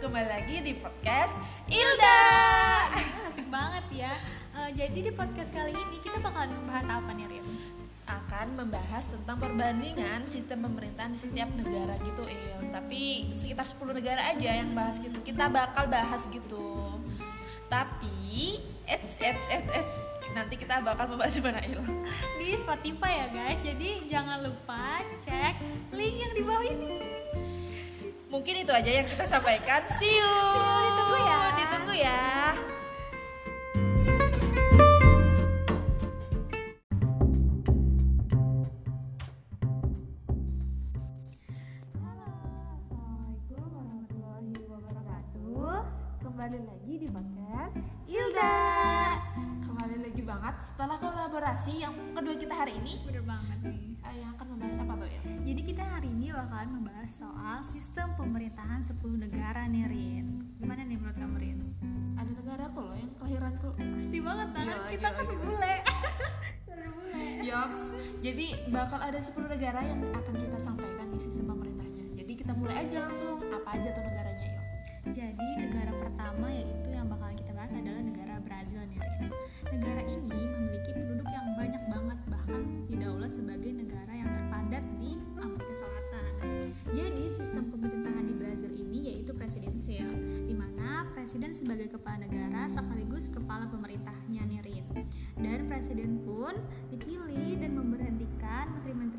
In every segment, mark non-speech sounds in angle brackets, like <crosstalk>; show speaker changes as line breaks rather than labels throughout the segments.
kembali lagi di podcast Ilda.
Asik banget ya. Eh, jadi di podcast kali ini kita bakalan membahas apa nih, Rin?
Akan membahas tentang perbandingan sistem pemerintahan di setiap negara gitu, Il. Tapi sekitar 10 negara aja yang bahas gitu. Kita bakal bahas gitu. Tapi, it's, it's, it's, it's. nanti kita bakal membahas di mana, Il?
Di Spotify ya, guys. Jadi jangan lupa cek link yang di bawah ini.
Mungkin itu aja yang kita sampaikan. See you.
Ditunggu ya.
Ditunggu ya.
Assalamualaikum warahmatullahi wabarakatuh. Kembali lagi di podcast Ilda.
Kembali lagi banget setelah kolaborasi yang kedua kita hari ini.
Bener banget nih. Hari ini bakalan membahas soal sistem pemerintahan 10 negara nih, Rin. Gimana nih menurut kamu, Rin?
Ada negara kok loh yang kelahiranku
Pasti banget kan?
Gila,
kita
gila,
kan
gila.
bule.
Yoks. Jadi bakal ada 10 negara yang akan kita sampaikan di sistem pemerintahnya. Jadi kita mulai aja langsung apa aja tuh negaranya Il.
Jadi negara pertama yaitu yang bakalan kita bahas adalah negara Brazil nih Rin. Negara ini memiliki penduduk yang banyak banget bahkan didaulat sebagai negara yang terpadat di negara sekaligus kepala pemerintahnya nih Rin. Dan presiden pun dipilih dan memberhentikan menteri-menterinya.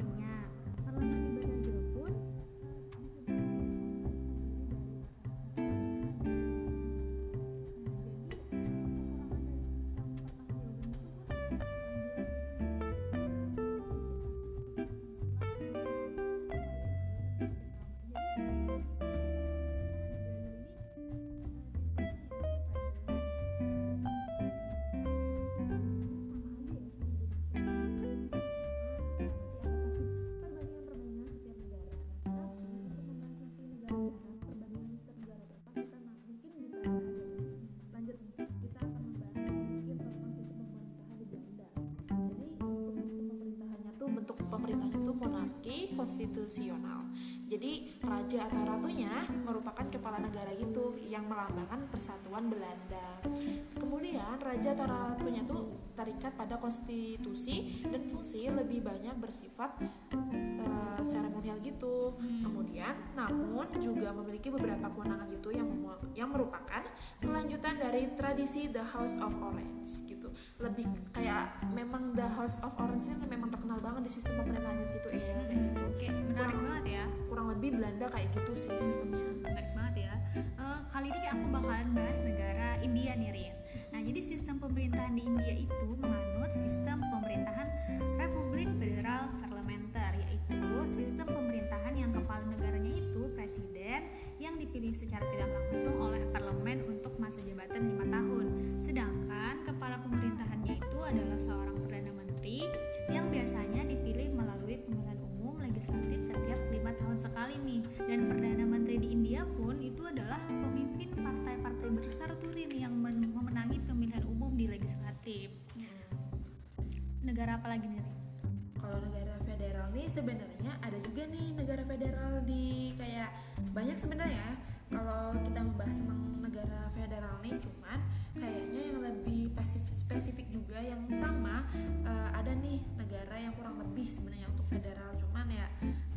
Konstitusional. Jadi raja atau ratunya merupakan kepala negara gitu yang melambangkan persatuan Belanda. Kemudian raja atau ratunya tuh terikat pada konstitusi dan fungsi lebih banyak bersifat eh, seremonial gitu. Kemudian namun juga memiliki beberapa kewenangan gitu yang yang merupakan kelanjutan dari tradisi The House of Orange gitu. Lebih kayak memang The House of Orange ini memang terkenal banget di sistem pemerintahan situ ya kayak gitu.
Oke, menarik banget ya.
Kurang lebih Belanda kayak gitu sih sistemnya.
menarik banget ya. Eh, kali ini aku bakalan bahas negara India nih Rin. Nah jadi sistem pemerintahan di India itu menganut sistem pemerintahan Republik Federal Parlementer yaitu sistem pemerintahan yang kepala negaranya itu presiden yang dipilih secara tidak langsung oleh parlemen untuk masa jabatan seorang perdana menteri yang biasanya dipilih melalui pemilihan umum legislatif setiap lima tahun sekali nih dan perdana menteri di India pun itu adalah pemimpin partai-partai besar tuh yang men- memenangi pemilihan umum di legislatif negara apa lagi nih?
Kalau negara federal nih sebenarnya ada juga nih negara federal di kayak banyak sebenarnya. Kalau kita membahas tentang negara federal nih cuman kayaknya yang lebih spesifik, spesifik juga yang sama eh, ada nih negara yang kurang lebih sebenarnya untuk federal cuman ya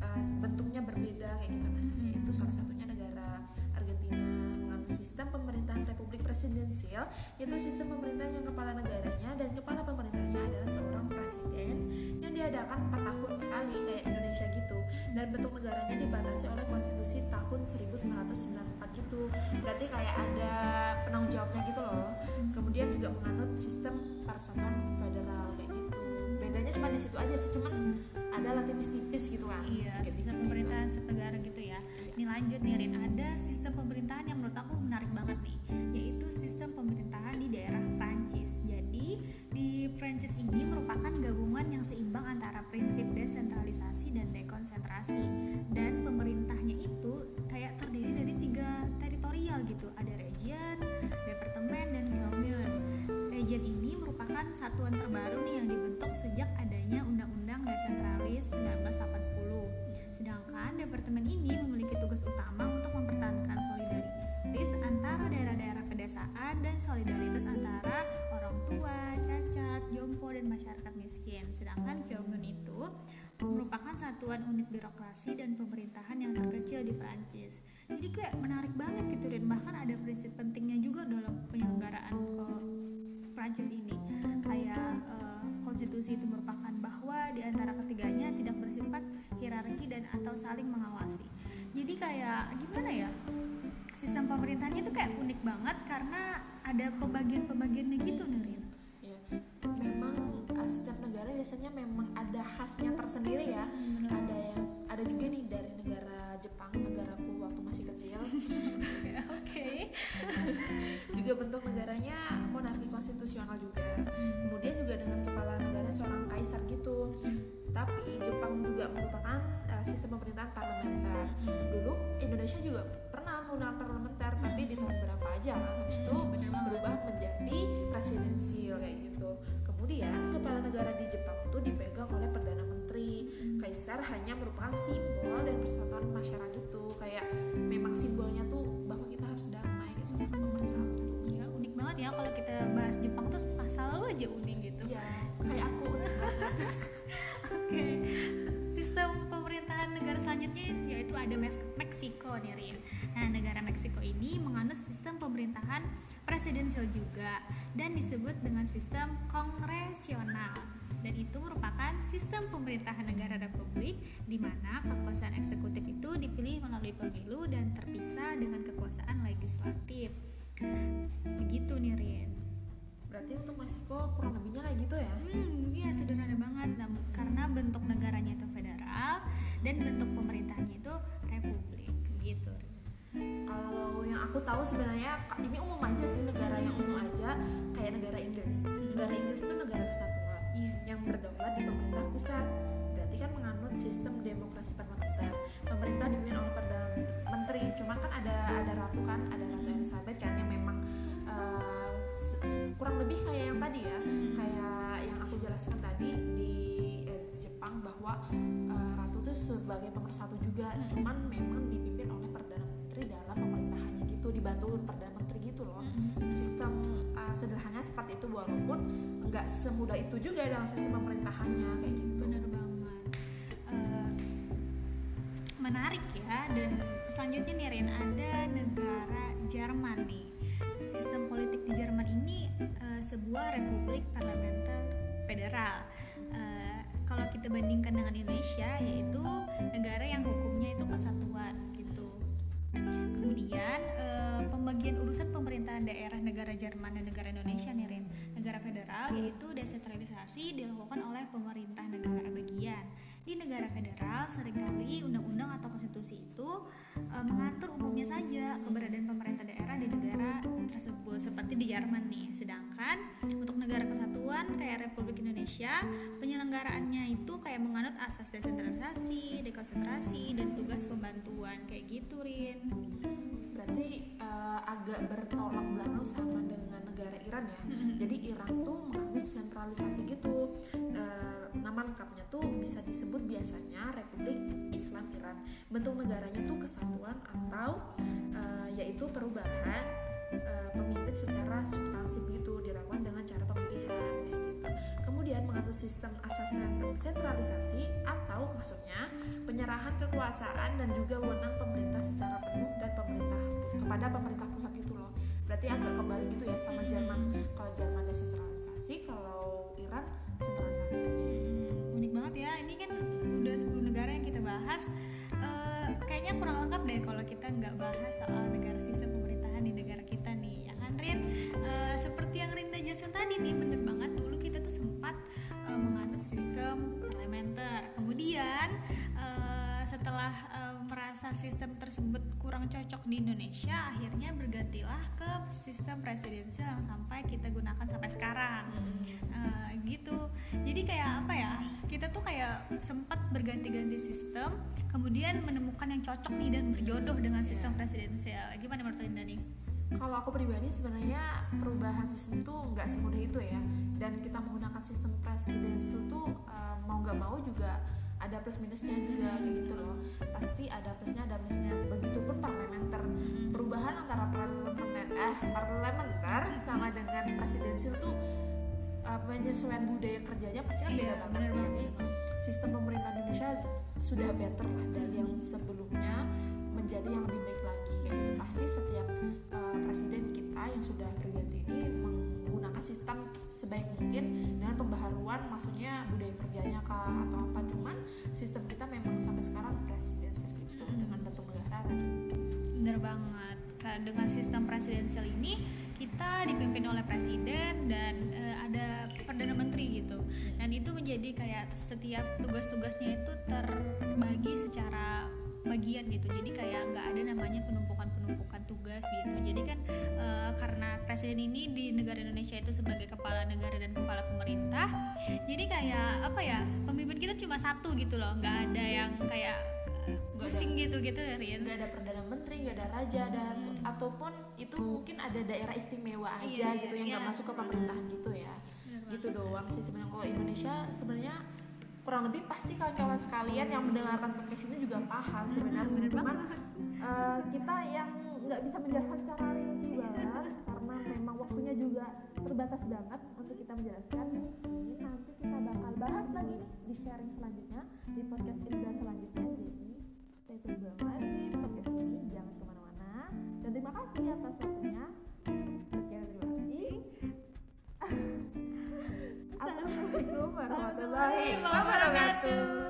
eh, bentuknya berbeda kayak gitu. Nah itu salah satunya negara Argentina menganut sistem pemerintahan republik presidensial yaitu sistem pemerintahan yang kepala negaranya dan kepala pemerintahnya adalah seorang presiden yang diadakan 4 tahun sekali kayak Indonesia gitu. Dan bentuk negaranya dibatasi oleh konstitusi tahun 1994 gitu berarti kayak ada penanggung jawabnya gitu loh cuma di situ aja sih cuman ada lah tipis-tipis gitu kan
Iya,
Kayak
sistem
gitu.
pemerintahan negara gitu ya. Ini lanjut nih Rin, ada sistem pemerintahan yang menurut aku menarik banget nih, yaitu sistem pemerintahan di daerah Prancis. Jadi di Prancis ini merupakan gabungan yang seimbang antara prinsip desentralisasi dan dekonsentrasi. Dan pemerintahnya itu kayak terdiri dari tiga teritorial gitu, ada region, departemen, dan commune. Region ini merupakan satuan terbaru nih yang dibentuk sejak adanya Undang-Undang Desentralis 1980. Sedangkan departemen ini memiliki tugas utama untuk mempertahankan solidari- solidaris antara daerah-daerah pedesaan dan solidaritas antara orang tua, cacat, jompo dan masyarakat miskin. Sedangkan Kyomun itu merupakan satuan unit birokrasi dan pemerintahan yang terkecil di Prancis. Jadi kayak menarik banget gitu dan bahkan ada prinsip pentingnya juga dalam penyelenggaraan ke Prancis ini. Kayak uh, konstitusi itu merupakan bahwa di antara ketiganya tidak bersifat hierarki dan atau saling mengawasi. Jadi kayak gimana ya? Sistem pemerintahannya itu kayak unik banget karena ada pembagian-pembagiannya gitu nih
Ya, memang uh, setiap negara biasanya memang ada khasnya tersendiri ya.
Hmm,
Ada yang ada juga nih dari negara Jepang, negaraku waktu masih kecil. <laughs>
Oke. <laughs>
juga bentuk negaranya monarki konstitusional juga. Kemudian juga dengan seorang kaisar gitu. Tapi Jepang juga merupakan uh, sistem pemerintahan parlementer. Dulu Indonesia juga pernah menggunakan parlementer, tapi di tahun berapa aja kan habis itu berubah menjadi presidensial kayak gitu. Kemudian kepala negara di Jepang itu dipegang oleh perdana menteri. Kaisar hanya merupakan simbol dan persatuan masyarakat itu. Kayak memang simbolnya tuh bahwa kita harus damai gitu, bersatu.
Ya, unik banget ya kalau kita bahas Jepang tuh selalu aja unik gitu.
Ya, kayak aku <laughs>
Oke. Sistem pemerintahan negara selanjutnya yaitu ada Meksiko nih Rin. Nah, negara Meksiko ini menganut sistem pemerintahan presidensial juga dan disebut dengan sistem kongresional. Dan itu merupakan sistem pemerintahan negara republik di mana kekuasaan eksekutif itu dipilih melalui pemilu dan terpisah dengan kekuasaan legislatif. Begitu nih Rin.
Berarti untuk Meksiko kurang lebihnya kayak gitu ya?
Hmm, iya sederhana banget. Nam- karena bentuk negaranya itu federal dan bentuk pemerintahannya itu republik gitu.
kalau yang aku tahu sebenarnya ini umum aja sih negara yang umum aja kayak negara Inggris. Negara Inggris itu negara kesatuan
Iya.
yang berdaulat di pemerintah pusat. Berarti kan menganut sistem demokrasi parlementer yang aku jelaskan tadi di eh, Jepang bahwa uh, ratu itu sebagai pemersatu juga. Cuman memang dipimpin oleh perdana menteri dalam pemerintahannya gitu dibantu perdana menteri gitu loh. Sistem uh, sederhananya seperti itu walaupun nggak semudah itu juga dalam sistem pemerintahannya kayak gitu.
Bener banget. Eh, menarik ya dan selanjutnya nih Rin ada negara Jerman nih. Sistem politik di Jerman ini eh, sebuah republik parlementer federal. Eh, kalau kita bandingkan dengan Indonesia yaitu negara yang hukumnya itu kesatuan gitu. Kemudian eh, pembagian urusan pemerintahan daerah negara Jerman dan negara Indonesia nih Rin. Negara federal yaitu desentralisasi dilakukan oleh pemerintah negara bagian. Di negara federal sering kali undang-undang atau konstitusi itu eh, mengatur umumnya saja keberadaan pemerintah daerah di negara tersebut seperti di Jerman nih. Sedangkan untuk negara kesatuan kayak Republik Indonesia penyelenggaraannya itu kayak menganut asas desentralisasi, dekonsentrasi dan tugas pembantuan kayak gitu Rin.
berarti uh, agak bertolak belakang sama dengan negara Iran ya jadi Iran tuh menganut sentralisasi gitu nama lengkapnya tuh bisa disebut biasanya Republik Islam Iran. Bentuk negaranya tuh kesatuan atau uh, yaitu perubahan uh, pemimpin secara substansi gitu dilakukan dengan cara pemilihan kayak gitu. Kemudian mengatur sistem asas sentralisasi atau maksudnya penyerahan kekuasaan dan juga wewenang pemerintah secara penuh dan pemerintah kepada pemerintah pusat gitu loh. Berarti agak kembali gitu ya sama Jerman. Kalau Jerman desentralisasi kalau Iran
bahas Eh, kayaknya kurang lengkap deh kalau kita nggak bahas soal negara sistem pemerintahan di negara kita nih ya kan Rin? Eh, seperti yang Rinda jelasin tadi nih bener di Indonesia akhirnya bergantilah ke sistem presidensial yang sampai kita gunakan sampai sekarang. Eh, gitu. Jadi kayak apa ya? Kita tuh kayak sempat berganti-ganti sistem kemudian menemukan yang cocok nih dan berjodoh dengan sistem presidensial. Gimana menurut Linda nih?
Kalau aku pribadi sebenarnya perubahan sistem tuh nggak semudah itu ya. Dan kita menggunakan sistem presidensial tuh uh, mau nggak mau juga ada plus minusnya juga kayak gitu loh. Pasti ada plusnya ada minusnya sama dengan presidensial tuh uh, penyesuaian budaya kerjanya pasti kan beda
Iya,
banget.
bener
jadi sistem pemerintah Indonesia sudah better lah dari yang sebelumnya menjadi yang lebih baik lagi. Kayak gitu. Pasti setiap uh, presiden kita yang sudah berganti ini menggunakan sistem sebaik mungkin dengan pembaharuan maksudnya budaya kerjanya kah atau apa. Cuman sistem kita memang sampai sekarang presidensial gitu
Mm.
dengan bentuk negara.
Bener banget. Ka- Dengan sistem presidensial ini kita dipimpin oleh presiden dan eh, ada perdana menteri gitu. Dan itu menjadi kayak setiap tugas-tugasnya itu terbagi secara bagian gitu. Jadi kayak nggak ada namanya penumpukan-penumpukan tugas gitu. Jadi kan eh, karena presiden ini di negara Indonesia itu sebagai kepala negara dan kepala pemerintah, jadi kayak apa ya pemimpin kita cuma satu gitu loh, nggak ada yang kayak. Pusing gitu gitu Rin.
nggak ada perdana menteri nggak ada raja dan ataupun itu mungkin ada daerah istimewa aja
Iya,
gitu yang nggak
iya.
masuk ke pemerintahan gitu ya. Gitu doang sih sebenarnya. Kalau Indonesia sebenarnya kurang lebih pasti kawan-kawan sekalian yang mendengarkan podcast ini juga paham sebenarnya.
bener
cuman eh, kita yang nggak bisa menjelaskan secara rinci banget karena memang waktunya juga terbatas banget untuk kita menjelaskan. Mungkin nanti kita bakal bahas lagi nih di sharing selanjutnya di podcast Indra selanjutnya banget di podcast ini. Jangan ke mana-mana. Dan terima kasih atas waktunya. Sekian terima kasih. Assalamualaikum warahmatullahi wabarakatuh